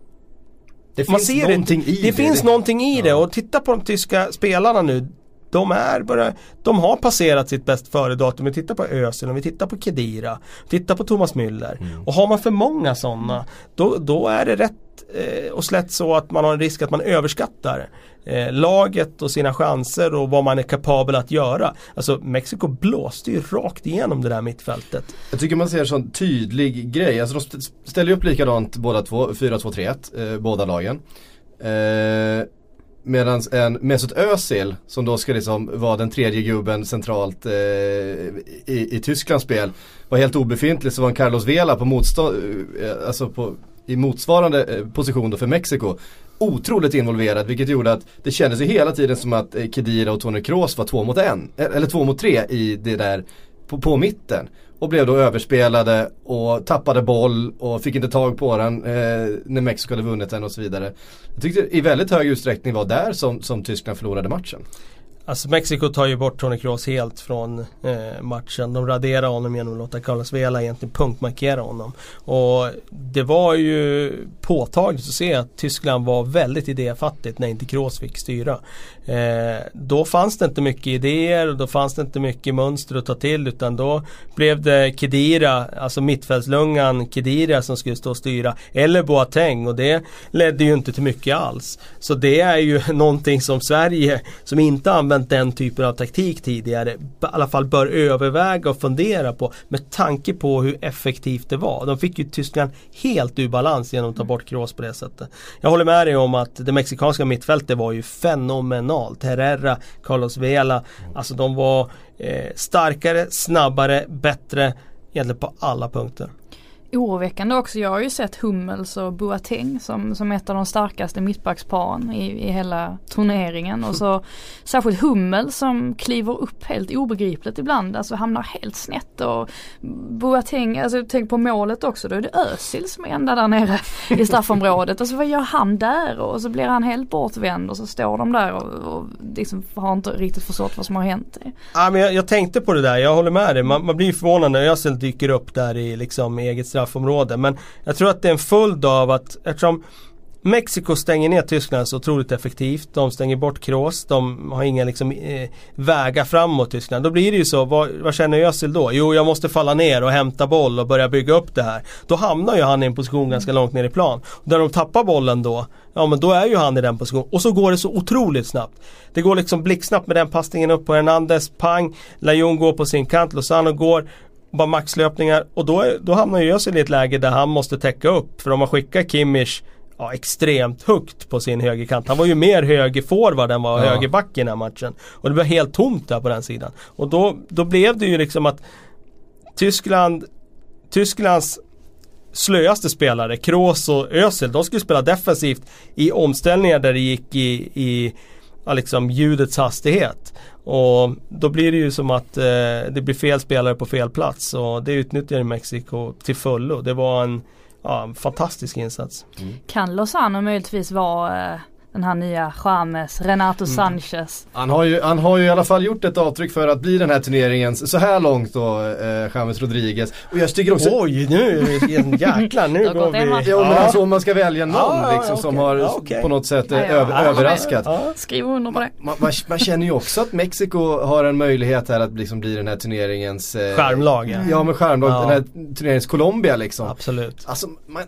det finns någonting i
det. Det finns någonting i ja. det och titta på de tyska spelarna nu de är bara, de har passerat sitt bäst före-datum. Vi tittar på Özil, om vi tittar på Kedira, tittar på Thomas Müller. Mm. Och har man för många sådana, då, då är det rätt eh, och slätt så att man har en risk att man överskattar eh, laget och sina chanser och vad man är kapabel att göra. Alltså Mexiko blåste ju rakt igenom det där mittfältet.
Jag tycker man ser en sån tydlig grej. Alltså de ställer ju upp likadant båda två, 4-2-3-1, eh, båda lagen. Eh, Medan en Mesut Özil som då ska liksom vara den tredje gubben centralt eh, i, i Tysklands spel var helt obefintlig så var en Carlos Vela på motstånd, eh, alltså på, i motsvarande eh, position då för Mexiko otroligt involverad vilket gjorde att det kändes ju hela tiden som att eh, Kedira och Tony Kroos var två mot en, eh, eller två mot tre i det där på, på mitten och blev då överspelade och tappade boll och fick inte tag på den eh, när Mexiko hade vunnit den och så vidare. Jag tyckte i väldigt hög utsträckning var där som, som Tyskland förlorade matchen.
Alltså Mexiko tar ju bort Tony Kroos helt från eh, matchen. De raderar honom genom att låta Carlos Vela egentligen punktmarkera honom. Och det var ju påtagligt att se att Tyskland var väldigt idéfattigt när inte Kroos fick styra. Eh, då fanns det inte mycket idéer och då fanns det inte mycket mönster att ta till utan då blev det Kedira, alltså mittfältslungan Kedira som skulle stå och styra. Eller Boateng och det ledde ju inte till mycket alls. Så det är ju någonting som Sverige, som inte använder använt den typen av taktik tidigare i alla fall bör överväga och fundera på med tanke på hur effektivt det var. De fick ju Tyskland helt ur balans genom att ta bort Kroos på det sättet. Jag håller med dig om att det mexikanska mittfältet var ju fenomenalt. Herrera, Carlos Vela, alltså de var eh, starkare, snabbare, bättre egentligen på alla punkter
oroväckande också. Jag har ju sett Hummels och Boateng som, som ett av de starkaste mittbacksparen i, i hela turneringen. Och så särskilt Hummels som kliver upp helt obegripligt ibland. Alltså hamnar helt snett och Boateng, alltså tänk på målet också. Då är det Özil som är ända där nere i straffområdet. Alltså vad gör han där? Och så blir han helt bortvänd och så står de där och, och liksom har inte riktigt förstått vad som har hänt.
Ja, men jag, jag tänkte på det där, jag håller med dig. Man, man blir förvånad när Özil dyker upp där i liksom eget straff straffområde. Men jag tror att det är en följd av att eftersom Mexiko stänger ner Tyskland så otroligt effektivt. De stänger bort Kroos. De har inga liksom, eh, vägar framåt Tyskland. Då blir det ju så, vad, vad känner Özil då? Jo, jag måste falla ner och hämta boll och börja bygga upp det här. Då hamnar ju han i en position ganska långt ner i plan. Och när de tappar bollen då, ja men då är ju han i den positionen. Och så går det så otroligt snabbt. Det går liksom blixtsnabbt med den passningen upp på Hernandez, pang. Lajon går på sin kant, Lozano går bara maxlöpningar och då, då hamnar ju Özil i ett läge där han måste täcka upp. För om man skickar Kimmich ja, extremt högt på sin högerkant. Han var ju mer högerforward än vad ja. högerback i den här matchen. Och det blev helt tomt där på den sidan. Och då, då blev det ju liksom att Tyskland Tysklands slöaste spelare, Kroos och Özil, de skulle spela defensivt i omställningar där det gick i, i ja, liksom ljudets hastighet. Och då blir det ju som att eh, det blir fel spelare på fel plats och det utnyttjar Mexiko till fullo. Det var en ja, fantastisk insats.
Mm. Kan Lozano möjligtvis vara eh, den här nya James, Renato mm. Sanchez.
Han har, ju, han har ju i alla fall gjort ett avtryck för att bli den här turneringens, så här långt då, eh, James Rodriguez. Och jag tycker också...
Oj, nu, jäklar nu går vi...
Jo men alltså om man ska välja någon ah, liksom okay. som har ah, okay. på något sätt eh, över, överraskat.
Skriv under på det.
Man, man, man, känner ju också att Mexiko har en möjlighet här att liksom bli den här turneringens...
Eh, skärmlag.
Ja, ja men skärmlag, ja. den här turneringens Colombia liksom.
Absolut.
Alltså, man,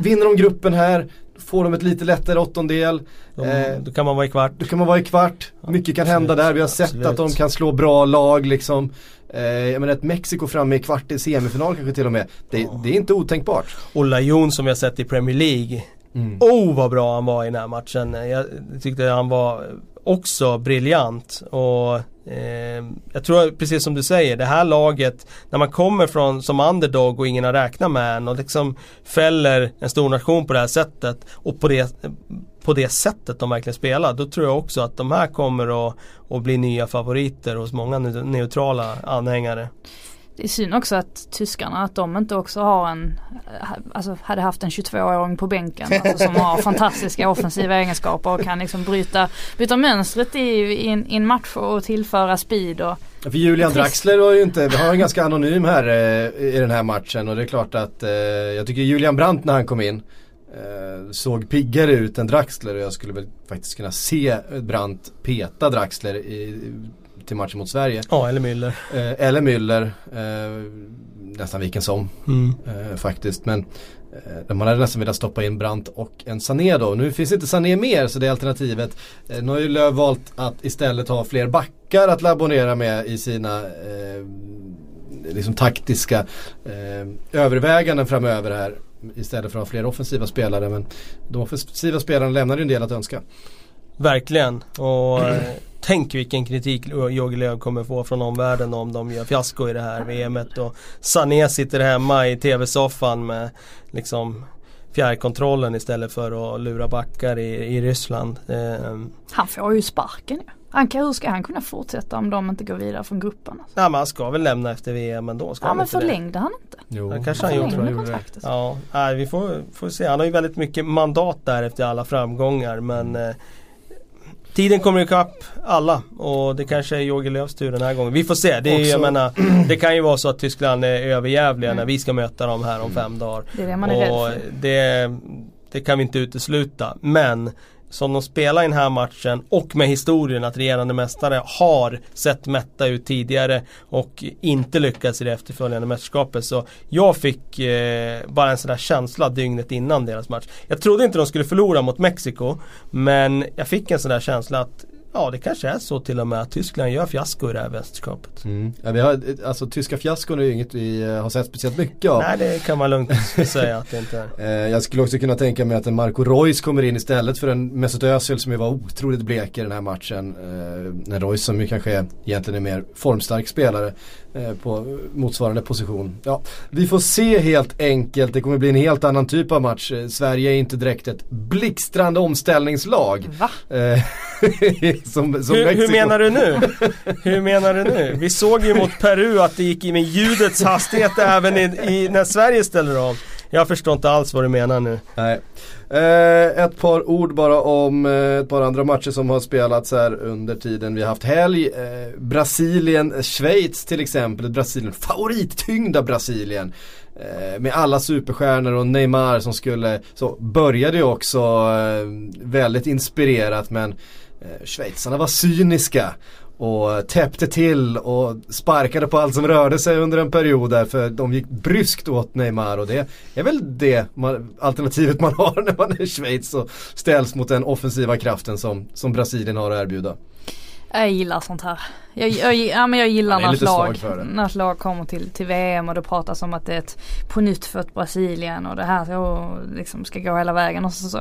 vinner de gruppen här Får de ett lite lättare åttondel.
De, eh, då kan man vara i kvart.
Då kan man vara i kvart. Mycket kan hända där. Vi har sett Absolut. att de kan slå bra lag liksom. Eh, jag menar ett Mexiko framme i kvart i semifinal kanske till och med. Det, det är inte otänkbart.
Och Lajon som jag sett i Premier League. Mm. Oh vad bra han var i den här matchen. Jag tyckte han var också briljant. Och eh, jag tror precis som du säger, det här laget när man kommer från som underdog och ingen har räknat med en och liksom fäller en stor nation på det här sättet och på det, på det sättet de verkligen spelar. Då tror jag också att de här kommer att, att bli nya favoriter hos många neutrala anhängare.
Det är synd också att tyskarna, att de inte också har en, alltså hade haft en 22-åring på bänken alltså, som har fantastiska offensiva egenskaper och kan liksom bryta, bryta mönstret i, i, en, i en match och tillföra speed och
för Julian Draxler var ju inte, vi har en ganska anonym här eh, i den här matchen och det är klart att eh, jag tycker Julian Brandt när han kom in eh, såg piggare ut än Draxler och jag skulle väl faktiskt kunna se Brandt peta Draxler i, till matchen mot Sverige.
Ja, eller Müller.
Eh, eller Müller. Eh, nästan vilken som. Mm. Eh, faktiskt. Men eh, man hade nästan velat stoppa in Brant och en Sané då. Nu finns inte Sané mer så det är alternativet. Eh, nu har ju Löv valt att istället ha fler backar att laborera med i sina eh, liksom taktiska överväganden framöver här. Istället för att ha fler offensiva spelare. Men de offensiva spelarna lämnar ju en del att önska.
Verkligen. Och tänk vilken kritik Jogi Löw kommer få från omvärlden om de gör fiasko i det här VMet och Sané sitter hemma i tv-soffan med liksom fjärrkontrollen istället för att lura backar i, i Ryssland. Eh,
han får ju sparken ju. Han hur ska han kunna fortsätta om de inte går vidare från gruppen? Alltså?
Ja men han ska väl lämna efter VM ändå. Ska
ja men förlängde det? han inte?
Jo, han kanske han, han gjorde. Ja, nej, vi får, får se. Han har ju väldigt mycket mandat där efter alla framgångar men eh, Tiden kommer ikapp alla och det kanske är Jogi Lööfs tur den här gången. Vi får se. Det, är, menar, det kan ju vara så att Tyskland är överjävliga mm. när vi ska möta dem här om fem dagar.
Det är det man är och rädd för.
Det, det kan vi inte utesluta. Men som de spelar i den här matchen och med historien att regerande mästare har sett mätta ut tidigare och inte lyckats i det efterföljande mästerskapet. Så jag fick eh, bara en sån där känsla dygnet innan deras match. Jag trodde inte de skulle förlora mot Mexiko men jag fick en sån där känsla att Ja det kanske är så till och med att Tyskland gör fiasko i det här mästerskapet.
Mm. Ja, vi har, alltså tyska fiaskon är ju inget vi eh, har sett speciellt mycket av.
Nej det kan man lugnt säga att det inte är.
Eh, jag skulle också kunna tänka mig att en Marco Reus kommer in istället för en Mesut Özil som ju var otroligt blek i den här matchen. Eh, en Reus som ju kanske egentligen är mer formstark spelare eh, på motsvarande position. Ja, vi får se helt enkelt. Det kommer bli en helt annan typ av match. Eh, Sverige är inte direkt ett blixtrande omställningslag.
Va?
Eh, som, som
Hur, hur menar du nu? Hur menar du nu? Vi såg ju mot Peru att det gick i med ljudets hastighet även i, i, när Sverige ställer om. Jag förstår inte alls vad du menar nu.
Nej. Eh, ett par ord bara om eh, ett par andra matcher som har spelats här under tiden vi har haft helg. Eh, Brasilien-Schweiz till exempel. Brasilien, favorittyngda Brasilien. Med alla superstjärnor och Neymar som skulle, så började ju också eh, väldigt inspirerat men eh, schweizarna var cyniska och täppte till och sparkade på allt som rörde sig under en period där för de gick bryskt åt Neymar och det är väl det man, alternativet man har när man är i Schweiz och ställs mot den offensiva kraften som, som Brasilien har att erbjuda.
Jag gillar sånt här. Jag, jag, ja, men jag gillar när ett, lag, när ett lag kommer till, till VM och det pratas om att det är ett på nytt Brasilien och det här så, liksom ska gå hela vägen och så, så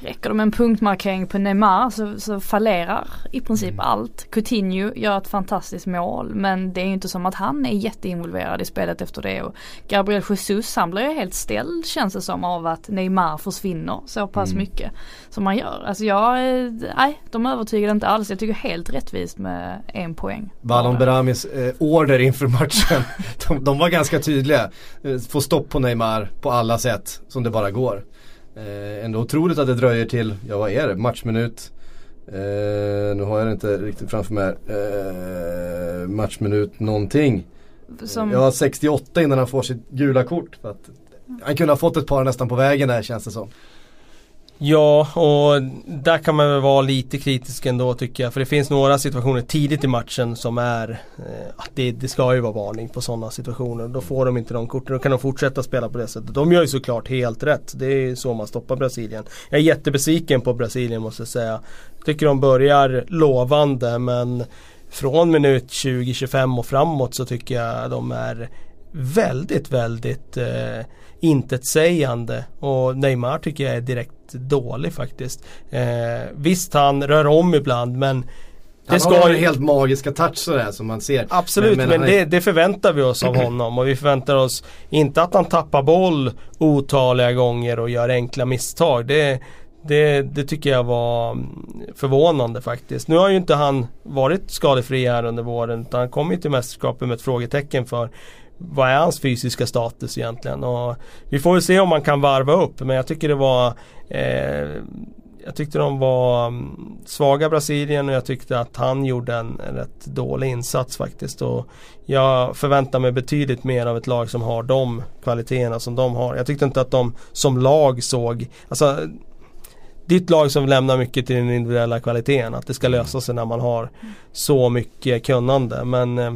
räcker det med en punktmarkering på Neymar så, så fallerar i princip
Mm.
allt. Coutinho gör ett fantastiskt mål men det är ju inte som att han är jätteinvolverad i spelet efter det och Gabriel Jesus han blir ju helt ställd känns det som av att Neymar försvinner så pass
Mm.
mycket som man gör. Alltså jag, eh, nej de övertygade inte alls. Jag tycker helt rättvist med en poäng. Bara.
Beramis eh, order inför matchen, de, de var ganska tydliga. Eh, få stopp på Neymar på alla sätt som det bara går. Eh, ändå otroligt att det dröjer till, ja vad är det, matchminut. Eh, nu har jag det inte riktigt framför mig. Eh, matchminut någonting.
Som,
Ja 68 innan han får sitt gula kort. För att han kunde ha fått ett par nästan på vägen där känns det som.
Ja, och där kan man väl vara lite kritisk ändå tycker jag. För det finns några situationer tidigt i matchen som är eh, att det, det ska ju vara varning på sådana situationer. Då får de inte de korten. Då kan de fortsätta spela på det sättet. De gör ju såklart helt rätt. Det är så man stoppar Brasilien. Jag är jättebesviken på Brasilien måste jag säga. Tycker de börjar lovande men från minut 20-25 och framåt så tycker jag de är väldigt, väldigt eh, intetsägande. Och Neymar tycker jag är direkt dålig faktiskt. Eh, visst han rör om ibland men
Han
det ska
har
ju
helt magiska touch sådär som man ser.
Absolut, men,
han är-
det, det förväntar vi oss av honom och vi förväntar oss inte att han tappar boll otaliga gånger och gör enkla misstag. Det, det, det tycker jag var mm, förvånande faktiskt. Nu har ju inte han varit skadefri här under våren utan han kom ju till mästerskapet med ett frågetecken för vad är hans fysiska status egentligen? Och vi får väl se om man kan varva upp men jag tycker det var eh, jag tyckte de var mm, svaga Brasilien och jag tyckte att han gjorde en, en rätt dålig insats faktiskt. Och jag förväntar mig betydligt mer av ett lag som har de kvaliteterna som de har. Jag tyckte inte att de som lag såg, alltså ett lag som lämnar mycket till den individuella kvaliteten. Att det ska lösa sig när man har så mycket kunnande. Men eh,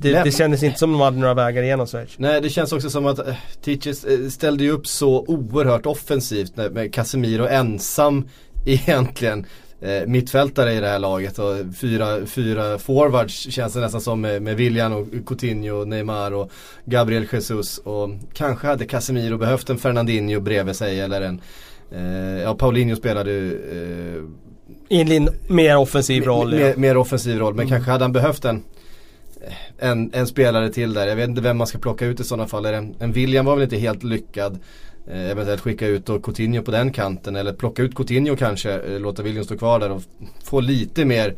det, det kändes inte som de hade några vägar igenom Schweiz.
Nej det känns också som att äh, Teachers eh, ställde ju upp så oerhört offensivt med Casemiro ensam egentligen eh, mittfältare i det här laget och fyra, fyra forwards känns det nästan som med, med William och Coutinho, Neymar och Gabriel Jesus och kanske hade Casemiro behövt en Fernandinho bredvid sig eller en eh, Ja Paulinho spelade eh,
I en mer offensiv roll.
mer,
ja.
mer, offensiv roll men
Mm.
kanske hade han behövt en en, en spelare till där. Jag vet inte vem man ska plocka ut i sådana fall. En, en William var väl inte helt lyckad. Eh, eventuellt skicka ut och Coutinho på den kanten. Eller plocka ut Coutinho kanske. Eh, låta William stå kvar där och få lite mer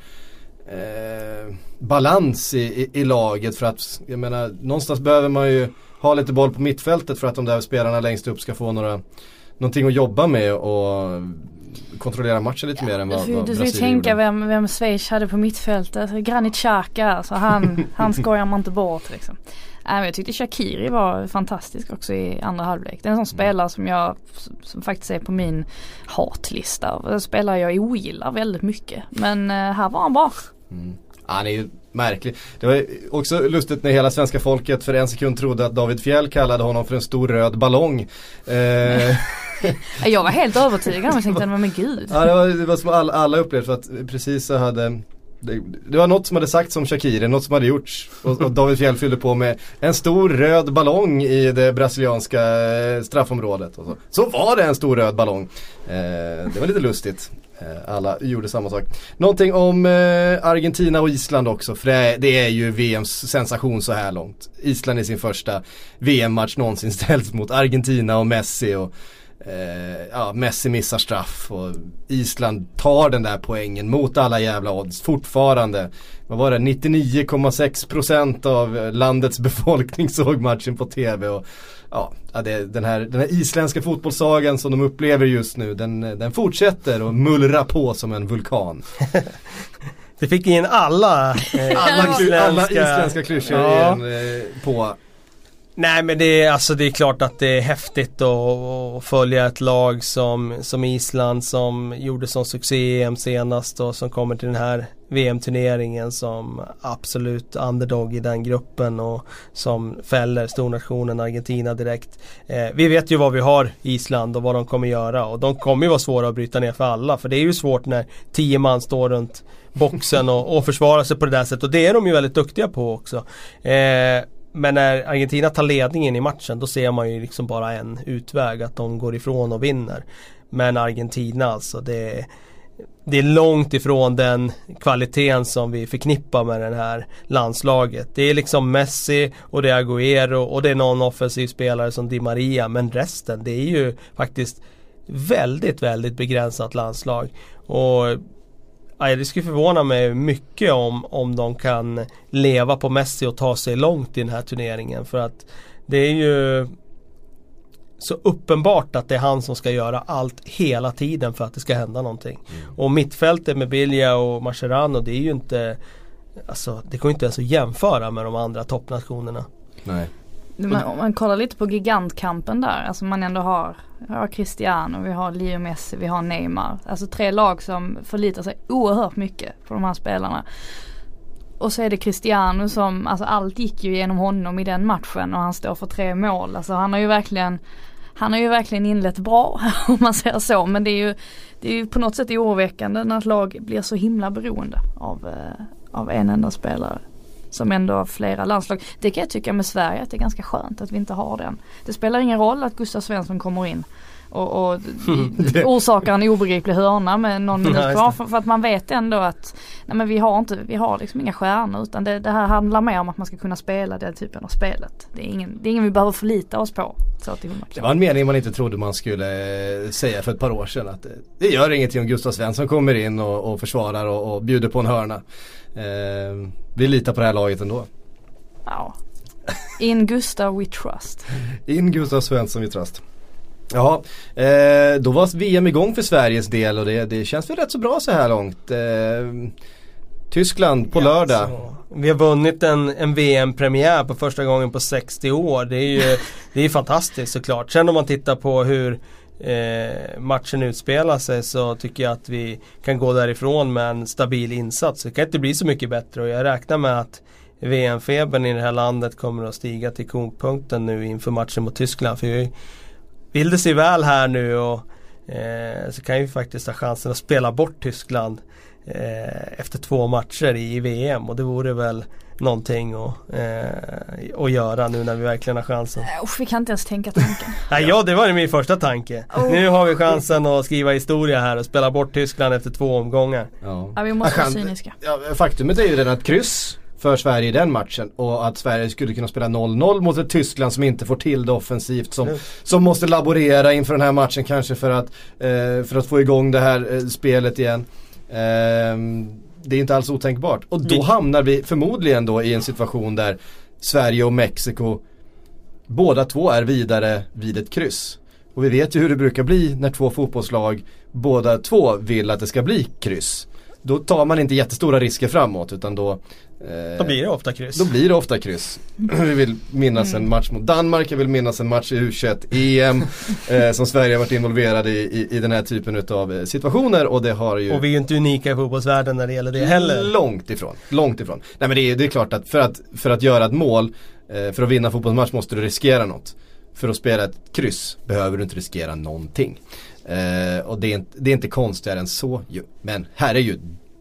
eh, balans i, i, i laget. För att jag menar någonstans behöver man ju ha lite boll på mittfältet för att de där spelarna längst upp ska få några Någonting att jobba med och kontrollera matchen lite mer än
Du
vad,
ju-
vad
du får ju
Brasilien
tänka
gjorde.
vem, vem Schweiz hade på mittfältet. Granit Xhaka, alltså han, han skojar man inte bort liksom. Nej, men jag tyckte Shakiri var fantastisk också i andra halvlek. Det är en sån spelare som jag, som faktiskt är på min hatlista. En spelare jag ogillar väldigt mycket. Men eh, här var han bra.
Mm. Han är ju märklig. Det var också lustigt när hela svenska folket för en sekund trodde att David Fjell kallade honom för en stor röd ballong. Eh,
Jag var helt övertygad om jag tänkte men gud.
Ja det var, det var som alla, alla upplevde för att precis så hade det, det, var något som hade sagts om Shakiri, något som hade gjorts. Och, och David Fjell fyllde på med en stor röd ballong i det brasilianska eh, straffområdet. Och så. så var det en stor röd ballong. Eh, det var lite lustigt. Eh, alla gjorde samma sak. Någonting om eh, Argentina och Island också. För det är, det är ju VMs sensation så här långt. Island i sin första VM-match någonsin ställs mot Argentina och Messi. Och, eh, ja, Messi missar straff och Island tar den där poängen mot alla jävla odds fortfarande. Vad var det? 99,6% av landets befolkning såg matchen på tv. Och, ja, det, den, här, den här isländska fotbollssagan som de upplever just nu den, den fortsätter att mullra på som en vulkan.
Det fick in alla,
eh, alla, isländska, alla isländska klyschor ja. eh, på
Nej men det är, alltså, det är klart att det är häftigt att, följa ett lag som, som Island som gjorde sån succé i EM senast och som kommer till den här VM-turneringen som absolut underdog i den gruppen och som fäller stornationen Argentina direkt. Eh, vi vet ju vad vi har Island och vad de kommer göra och de kommer ju vara svåra att bryta ner för alla för det är ju svårt när tio man står runt boxen och, och försvarar sig på det där sättet och det är de ju väldigt duktiga på också. Eh, men när Argentina tar ledningen i matchen då ser man ju liksom bara en utväg att de går ifrån och vinner. Men Argentina alltså det är, det är långt ifrån den kvaliteten som vi förknippar med det här landslaget. Det är liksom Messi och det är Agüero och det är någon offensiv spelare som Di Maria men resten det är ju faktiskt väldigt, väldigt begränsat landslag. Och Ja, det skulle förvåna mig mycket om, om de kan leva på Messi och ta sig långt i den här turneringen. För att det är ju så uppenbart att det är han som ska göra allt hela tiden för att det ska hända någonting. Mm. Och mittfältet med Bilja och Mascherano det är ju inte Alltså det går inte ens att jämföra med de andra toppnationerna.
Nej.
Man, om man kollar lite på gigantkampen där, alltså man ändå har, har Cristiano, vi har Leo Messi, vi har Neymar. Alltså tre lag som förlitar sig oerhört mycket på de här spelarna. Och så är det Cristiano som, alltså allt gick ju genom honom i den matchen och han står för tre mål. Alltså han har ju verkligen han har ju verkligen inlett bra om man säger så men det är ju, det är ju på något sätt oroväckande när ett lag blir så himla beroende av, eh, av en enda spelare som ändå har flera landslag. Det kan jag tycka med Sverige att det är ganska skönt att vi inte har den. Det spelar ingen roll att Gustav Svensson kommer in och, och orsakar en obegriplig hörna med någon minut kvar för, för, att man vet ändå att nej men vi har inte, vi har liksom inga stjärnor utan det, det, här handlar mer om att man ska kunna spela den typen av spelet. Det är ingen, det är ingen vi behöver förlita oss på. Så till
det var en mening man inte trodde man skulle eh, säga för ett par år sedan att det gör ingenting om Gustav Svensson kommer in och, och försvarar och, och bjuder på en hörna. Eh, vi litar på det här laget ändå.
Ja. In Gustav we trust.
In Gustav Svensson we trust. Ja, eh, då var VM igång för Sveriges del och det, det känns väl rätt så bra så här långt. Eh, Tyskland på ja, lördag. Så.
Vi har vunnit en, en VM-premiär på första gången på 60 år. Det är ju det är fantastiskt såklart. Sen om man tittar på hur eh, matchen utspelar sig så tycker jag att vi kan gå därifrån med en stabil insats. Det kan inte bli så mycket bättre och jag räknar med att VM-febern i det här landet kommer att stiga till kokpunkten nu inför matchen mot Tyskland. För vi, vill det sig väl här nu och eh, så kan vi faktiskt ha chansen att spela bort Tyskland eh, efter två matcher i VM och det vore väl någonting att, eh, att göra nu när vi verkligen har chansen.
Uh, vi kan inte ens tänka tanken.
Nej, ja, det var min första tanke. Oh. Nu har vi chansen att skriva historia här och spela bort Tyskland efter två omgångar.
Ja, ja vi måste vara cyniska.
Ja, faktumet är ju den att kryss för Sverige i den matchen och att Sverige skulle kunna spela 0-0 mot ett Tyskland som inte får till det offensivt som, mm. som måste laborera inför den här matchen kanske för att, eh, för att få igång det här eh, spelet igen. Eh, det är inte alls otänkbart och då hamnar vi förmodligen då i en situation där Sverige och Mexiko båda två är vidare vid ett kryss. Och vi vet ju hur det brukar bli när två fotbollslag båda två vill att det ska bli kryss. Då tar man inte jättestora risker framåt utan då
då blir det ofta kryss.
Då blir det ofta kryss. Vi vill minnas en match mot Danmark, jag vill minnas en match i U21 EM eh, som Sverige har varit involverade i, i, i den här typen av eh, situationer och det har ju
Och vi är ju inte unika i fotbollsvärlden när det gäller det heller.
Långt ifrån, långt ifrån. Nej men det är, det är klart att för att, för att göra ett mål, eh, för att vinna fotbollsmatch måste du riskera något. för att spela ett kryss behöver du inte riskera någonting. Eh, och det är, inte, det är inte konstigare än så ju. Men herregud,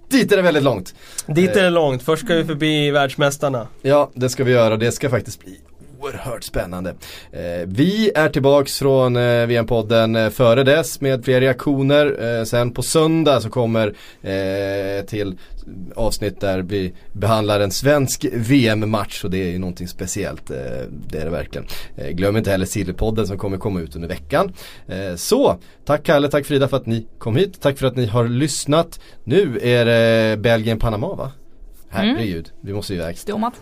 dit är det väldigt långt.
Dit är det långt, först ska vi förbi världsmästarna.
Ja, det ska vi göra. Det ska faktiskt bli oerhört spännande. Eh, vi är tillbaks från eh, VM-podden eh, före dess med fler reaktioner. Sen på söndag så kommer till avsnitt där vi behandlar en svensk VM-match och det är ju någonting speciellt. Det är det verkligen. Glöm inte heller Sillypodden som kommer komma ut under veckan. Så, tack Kalle, tack Frida för att ni kom hit. Tack för att ni har lyssnat. Nu är det Belgien-Panama va? Herregud, vi måste iväg.
Stormat.